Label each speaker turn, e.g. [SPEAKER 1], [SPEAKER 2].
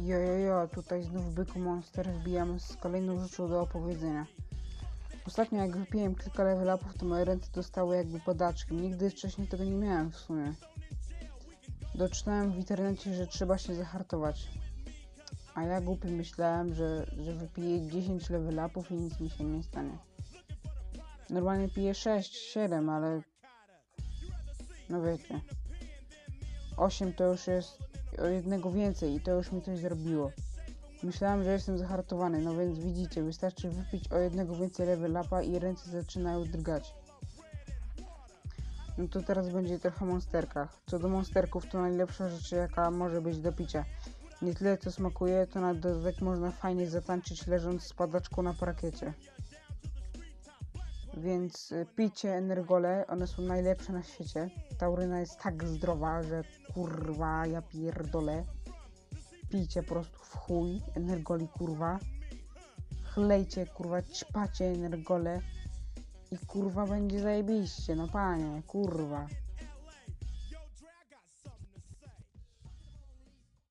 [SPEAKER 1] Jo, jo, jo, tutaj znów byku monster wbijam z kolejną rzeczą do opowiedzenia. Ostatnio jak wypiłem kilka level upów, to moje ręce dostały jakby podaczki. Nigdy wcześniej tego nie miałem w sumie. Doczytałem w internecie, że trzeba się zahartować. A ja głupi myślałem, że, że wypiję 10 level upów i nic mi się nie stanie. Normalnie piję 6, 7, ale... No wiecie. 8 to już jest o jednego więcej i to już mi coś zrobiło. Myślałem, że jestem zahartowany, no więc widzicie, wystarczy wypić o jednego więcej level upa i ręce zaczynają drgać. No to teraz będzie trochę o monsterkach. Co do monsterków, to najlepsza rzecz jaka może być do picia. Nie tyle co smakuje, to na dodatek można fajnie zatańczyć leżąc z padaczką na parkiecie. Więc y, picie energole, one są najlepsze na świecie. Tauryna jest tak zdrowa, że kurwa ja pierdolę. Pijcie po prostu w chuj energoli kurwa. Chlejcie kurwa, ćpacie energole. I kurwa będzie zajebiście, no panie, kurwa.